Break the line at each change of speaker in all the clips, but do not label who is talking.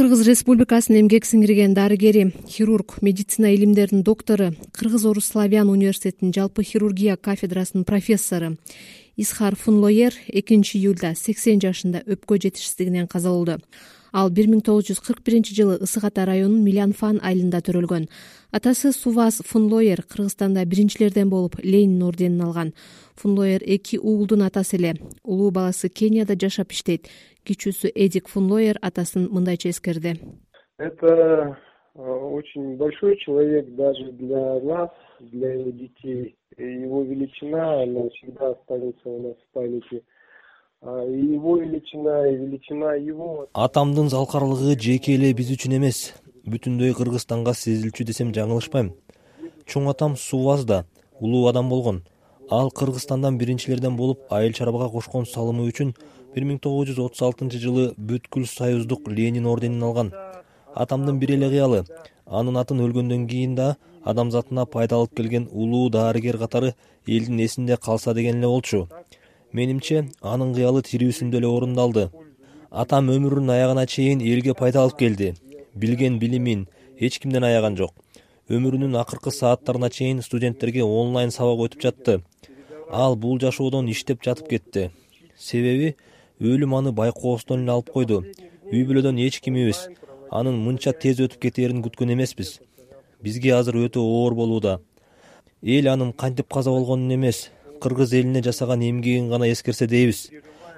кыргыз республикасынын эмгек сиңирген дарыгери хирург медицина илимдеринин доктору кыргыз орус славян университетинин жалпы хирургия кафедрасынын профессору исхар фунлоер экинчи июлда сексен жашында өпкө жетишсиздигинен каза болду ал бир миң тогуз жүз кырк биринчи жылы ысык ата районунун милянфан айылында төрөлгөн. Атасы суваз фунлоер кыргызстанда биринчилерден болуп ленин орденин алган. Фунлоер эки уулдун атасы эле. Улуу баласы кенияда жашап иштейт. Кичүүсү эдик фунлоер атасын мындайча эскерди.
Это очень большой человек даже для нас для его детей его величина она всегда останется у нас в памяти его величина и величина его.
Атамдын залкарлыгы жеке эле биз үчүн эмес. Бүтүндөй кыргызстанга сезилчү десем жаңылышпайм. Чоң атам суваз да улуу адам болгон. Ал кыргызстандан биринчилерден болуп айыл чарбага кошкон салымы үчүн бир миң тогуз жүз отуз алтынчы жылы бүткүл союздук ленин орденин алган. Атамдын бир эле кыялы. Анын атын өлгөндөн кийин да адамзатына пайда алып келген улуу дарыгер катары элдин эсинде калса деген эле болчу менимче анын кыялы тирүүсүндө эле орундалды. Атам өмүрүнүн аягына чейин элге пайда алып келди. Билген билимин эч кимден аяган жок. Өмүрүнүн акыркы сааттарына чейин студенттерге онлайн сабак өтүп жатты. Ал бул жашоодон иштеп жатып кетти. Себеби өлүм аны байкоосунан эле алып койду. Үй бүлөдөн эч кимибиз анын мынча тез өтүп кетээрин күткөн эмеспиз. Бизге азыр өтө оор болууда. Эл анын кантип каза болгонун эмес кыргыз элине жасаган эмгегин гана эскерсе дейбиз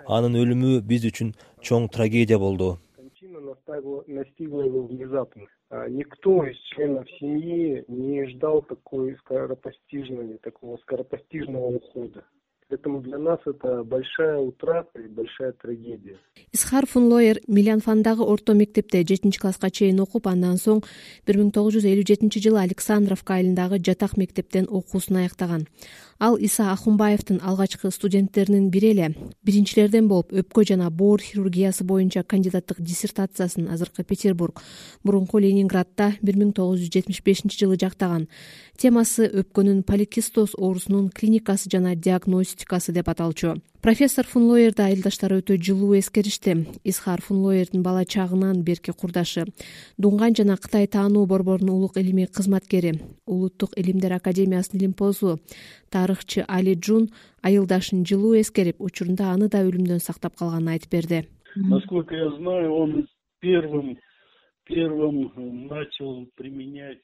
анын өлүмү биз үчүн чоң трагедия болду.
Настигла его внезапно никто из членов семьи не ждал такой скоропостижного такого скоропостижного ухода поэтому для нас это большая утрата и большая трагедия.
Исхар фунлоер милянфандагы орто мектепте жетинчи класска чейин окуп андан соң бир миң тогуз жүз элүү жетинчи жылы александровка айылындагы жатак мектептен окуусун аяктаган. Ал иса ахунбаевдин алгачкы студенттеринин бири эле биринчилерден болуп өпкө жана боор хирургиясы боюнча кандидаттык диссертациясын азыркы петербург мурунку ленинградда бир миң тогуз жүз жетимиш бешинчи жылы жактаган. Темасы өпкөнүн поликистоз оорусунун клиникасы жана диагностикасы деп аталчу. Профессор фунлоерди айылдаштары өтө жылуу эскеришти исхар фунлоердин бала чагынан берки курдашы дунган жана кытай таануу борборунун улук илимий кызматкери улуттук илимдер академиясынын илимпозу тарыхчы али джун айылдашын жылуу эскерип учурунда аны да өлүмдөн сактап калганын айтып берди.
Насколько я знаю он первым первым начал применять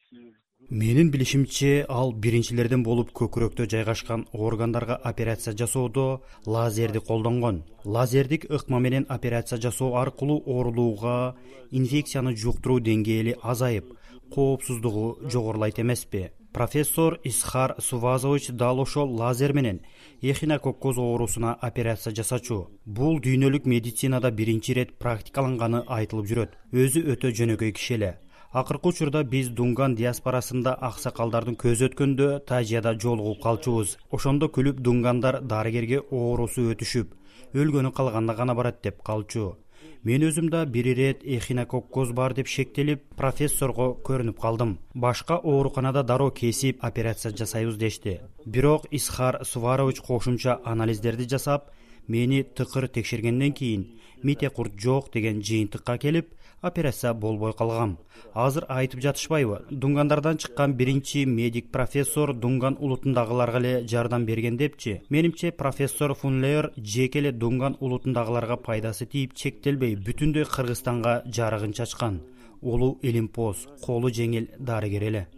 менин билишимче ал биринчилерден болуп көкүрөктө жайгашкан органдарга операция жасоодо лазерди колдонгон. Лазердик ыкма менен операция жасоо аркылуу оорулууга инфекцияны жуктуруу деңгээли азайып коопсуздугу жогорулайт эмеспи. Профессор исхар сувазович дал ошол лазер менен эхинококкоз оорусуна операция жасачу. Бул дүйнөлүк медицинада биринчи ирет практикаланганы айтылып жүрөт. Өзү өтө жөнөкөй киши эле акыркы учурда биз дунган диаспорасында аксакалдардын көзү өткөндө тажияда жолугуп калчубуз. Ошондо күлүп дунгандар дарыгерге оорусу өтүшүп өлгөнү калганда гана барат деп калчу. Мен өзүм да бир ирет эхинококкоз бар деп шектелип профессорго көрүнүп калдым. Башка ооруканада дароо кесип операция жасайбыз дешти. Бирок исхар суварович кошумча анализдерди жасап мени тыкыр текшергенден кийин мите курт жок деген жыйынтыкка келип операция болбой калгам азыр айтып жатышпайбы дунгандардан чыккан биринчи медик профессор дунган улутундагыларга эле жардам берген депчи. Менимче профессор фунлер жеке эле дунган улутундагыларга пайдасы тиип чектелбей бүтүндөй кыргызстанга жарыгын чачкан. Улуу илимпоз колу жеңил дарыгер эле.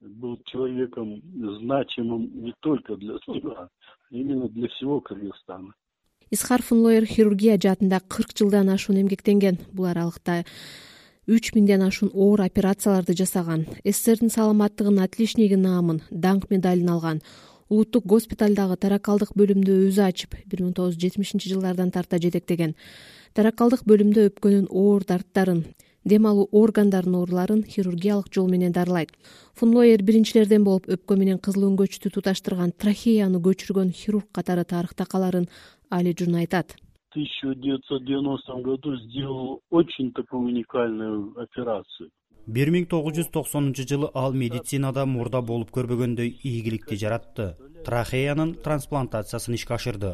Был человеком значимым не только для именно для всего кыргызстана
исхар фунлоер хирургия жаатында кырк жылдан ашуун эмгектенген. Бул аралыкта үч миңден ашуун оор операцияларды жасаган. Сссрдин саламаттыгынын отличниги наамын даңк медалин алган. Улуттук госпиталдагы таракалдык бөлүмдү өзү ачып бир миң тогуз жүз жетимишинчи жылдардан тарта жетектеген. Таракалдык бөлүмдө өпкөнүн оор дарттарын дем алуу органдарынын ооруларын хирургиялык жол менен дарылайт. Фунлоер биринчилерден болуп өпкө менен кызыл өңгөчтү туташтырган трахеяны көчүргөн хирург катары тарыхта каларын али джун айтат.
В тысяча девятьсот девяностом году сделал очень такую уникальную операцию.
Бир миң тогуз жүз токсонунчу жылы ал медицинада мурда болуп көрбөгөндөй ийгиликти жаратты. Трахеянын трансплантациясын ишке ашырды.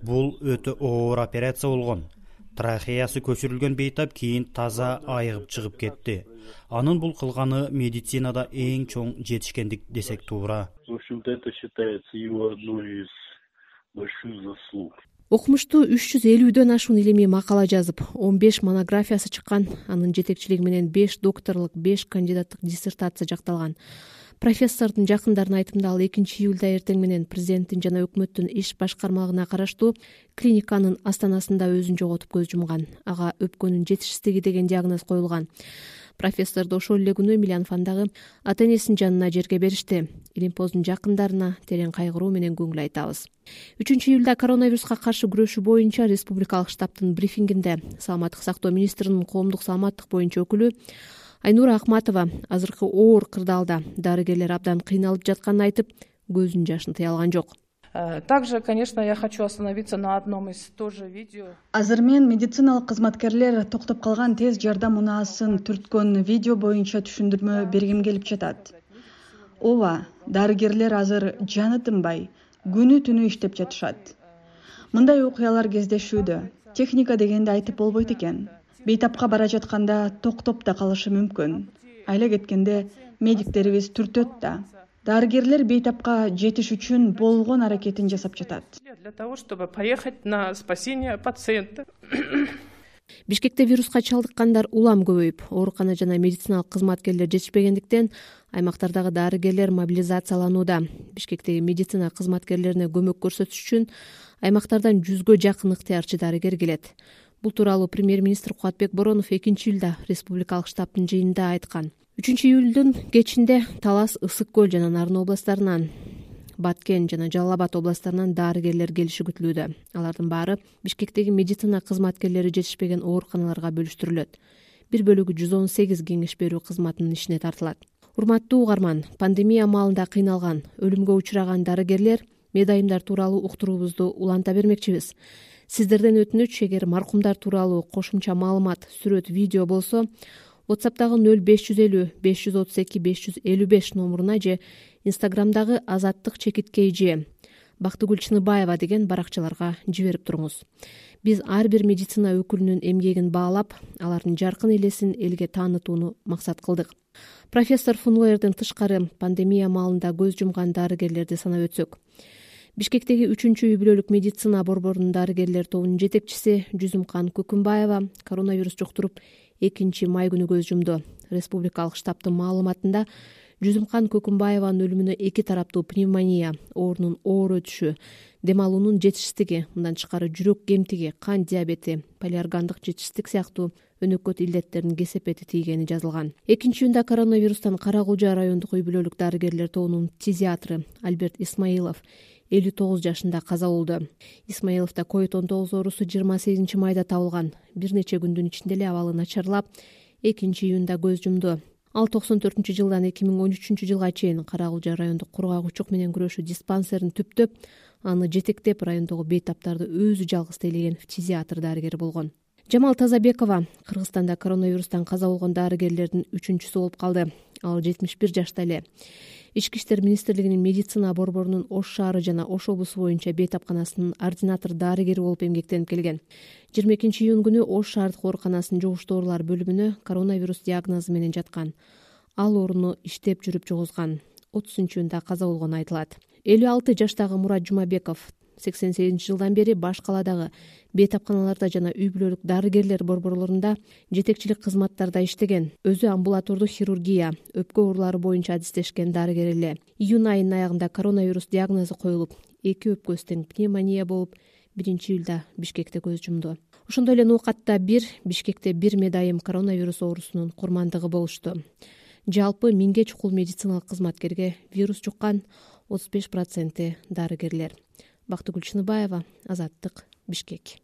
Бул өтө оор операция болгон. Трахеясы көчүрүлгөн бейтап кийин таза айыгып чыгып кетти. Анын бул кылганы медицинада эң чоң жетишкендик десек туура.
В общем то это считается его одной из больших заслуг
окумуштуу үч жүз элүүдөн ашуун илимий макала жазып он беш монографиясы чыккан анын жетекчилиги менен беш докторлук беш кандидаттык диссертация жакталган. Профессордун жакындарынын айтымында ал экинчи июлда эртең менен президенттин жана өкмөттүн иш башкармалыгына караштуу клиниканын астанасында өзүн жоготуп көз жумган. Ага өпкөнүн жетишсиздиги деген диагноз коюлган профессорду ошол эле күнү милянфан дагы ата энесинин жанына жерге беришти илимпоздун жакындарына терең кайгыруу менен көңүл айтабыз. Үчүнчү июлда коронавируска каршы күрөшүү боюнча республикалык штабтын брифингинде саламаттык сактоо министринин коомдук саламаттык боюнча өкүлү айнура акматова азыркы оор кырдаалда дарыгерлер абдан кыйналып жатканын айтып көзүнүн жашын тыя алган жок
также конечно я хочу остановиться на одном из тоже видео.
Азыр мен медициналык кызматкерлер токтоп калган тез жардам унаасын түрткөн видео боюнча түшүндүрмө бергим келип жатат. Ооба дарыгерлер азыр жаны тынбай күнү түнү иштеп жатышат. Мындай окуялар кездешүүдө техника дегенди айтып болбойт экен. Бейтапка бара жатканда токтоп да калышы мүмкүн. Айла кеткенде медиктерибиз түртөт да дарыгерлер бейтапка жетиш үчүн болгон аракетин жасап жатат.
Для того чтобы поехать на спасение пациента.
Бишкекте вируска чалдыккандар улам көбөйүп. Оорукана жана медициналык кызматкерлер жетишпегендиктен аймактардагы дарыгерлер мобилизацияланууда. Бишкектеги медицина кызматкерлерине көмөк көрсөтүш үчүн аймактардан жүзгө жакын ыктыярчы дарыгер келет. Бул тууралуу премьер министр кубатбек боронов экинчи июлда республикалык штабтын жыйынында айткан үчүнчү июлдун кечинде талас ысык көл жана нарын областтарынан баткен жана жалал абад областтарынан дарыгерлер келиши күтүлүүдө алардын баары бишкектеги медицина кызматкерлери жетишпеген ооруканаларга бөлүштүрүлөт. Бир бөлүгү жүз он сегиз кеңеш берүү кызматынын ишине тартылат. Урматтуу угарман пандемия маалында кыйналган өлүмгө учураган дарыгерлер медайымдар тууралуу уктуруубузду уланта бермекчибиз. Сиздерден өтүнүч эгер маркумдар тууралуу кошумча маалымат сүрөт видео болсо whatsappдагы нөл беш жүз элүү беш жүз отуз эки беш жүз элүү беш номуруна же инстаграмдагы азаттык чекит kg бактыгүл чыныбаева деген баракчаларга жиберип туруңуз. Биз ар бир медицина өкүлүнүн эмгегин баалап алардын жаркын элесин элге таанытууну максат кылдык. Профессор фунлоерден тышкары пандемия маалында көз жумган дарыгерлерди санап өтсөк. Бишкектеги үчүнчү үй бүлөлүк медицина борборунун дарыгерлер тобунун жетекчиси жүзүмкан көкүмбаева коронавирус жуктуруп экинчи май күнү көз жумду. Республикалык штабтын маалыматында жүзүмкан көкүмбаеванын өлүмүнө эки тараптуу пневмония оорунун оор өтүшү дем алуунун жетишсиздиги мындан тышкары жүрөк кемтиги кан диабети полиоргандык жетишсиздик сыяктуу өнөкөт илдеттердин кесепети тийгени жазылган. Экинчи июнда коронавирустан кара кулжа райондук үй бүлөлүк дарыгерлер тобунун тизиатры альберт исмаилов элүү тогуз жашында каза болду. Исмаиловдо ковид он тогуз оорусу жыйырма сегизинчи майда табылган. Бир нече күндүн ичинде эле абалы начарлап экинчи июнда көз жумду. Ал токсон төртүнчү жылдан эки миң он үчүнчү жылга чейин кара кулжа райондук кургагучук менен күрөшүү диспансерин түптөп аны жетектеп райондогу бейтаптарды өзү жалгыз тейлеген фтизиатр дарыгер болгон. Жамал тазабекова кыргызстанда коронавирустан каза болгон дарыгерлердин үчүнчүсү болуп калды. Ал жетимиш бир жашта эле ички иштер министрлигинин медицина борборунун ош шаары жана ош облусу боюнча бейтапканасынын ординатор дарыгери болуп эмгектенип келген. Жыйырма экинчи июнь күнү ош шаардык ооруканасынын жугуштуу оорулар бөлүмүнө коронавирус диагнозу менен жаткан. Ал ооруну иштеп жүрүп жугузган. Отузунчу июнда каза болгону айтылат. Элүү алты жаштагы мурат жумабеков сексен сегизинчи жылдан бери баш калаадагы бейтапканаларда жана үй бүлөлүк дарыгерлер борборлорунда жетекчилик кызматтарда иштеген өзү амбулатордук хирургия өпкө оорулары боюнча адистешкен дарыгер эле. Июнь айынын аягында коронавирус диагнозу коюлуп эки өпкөсү тең пневмония болуп биринчи июлда бишкекте көз жумду. Ошондой эле ноокатта бир бишкекте бир медайым коронавирус оорусунун курмандыгы болушту. Жалпы миңге чукул медициналык кызматкерге вирус жуккан отуз беш проценти дарыгерлер бактыгүл чыныбаева азаттык бишкек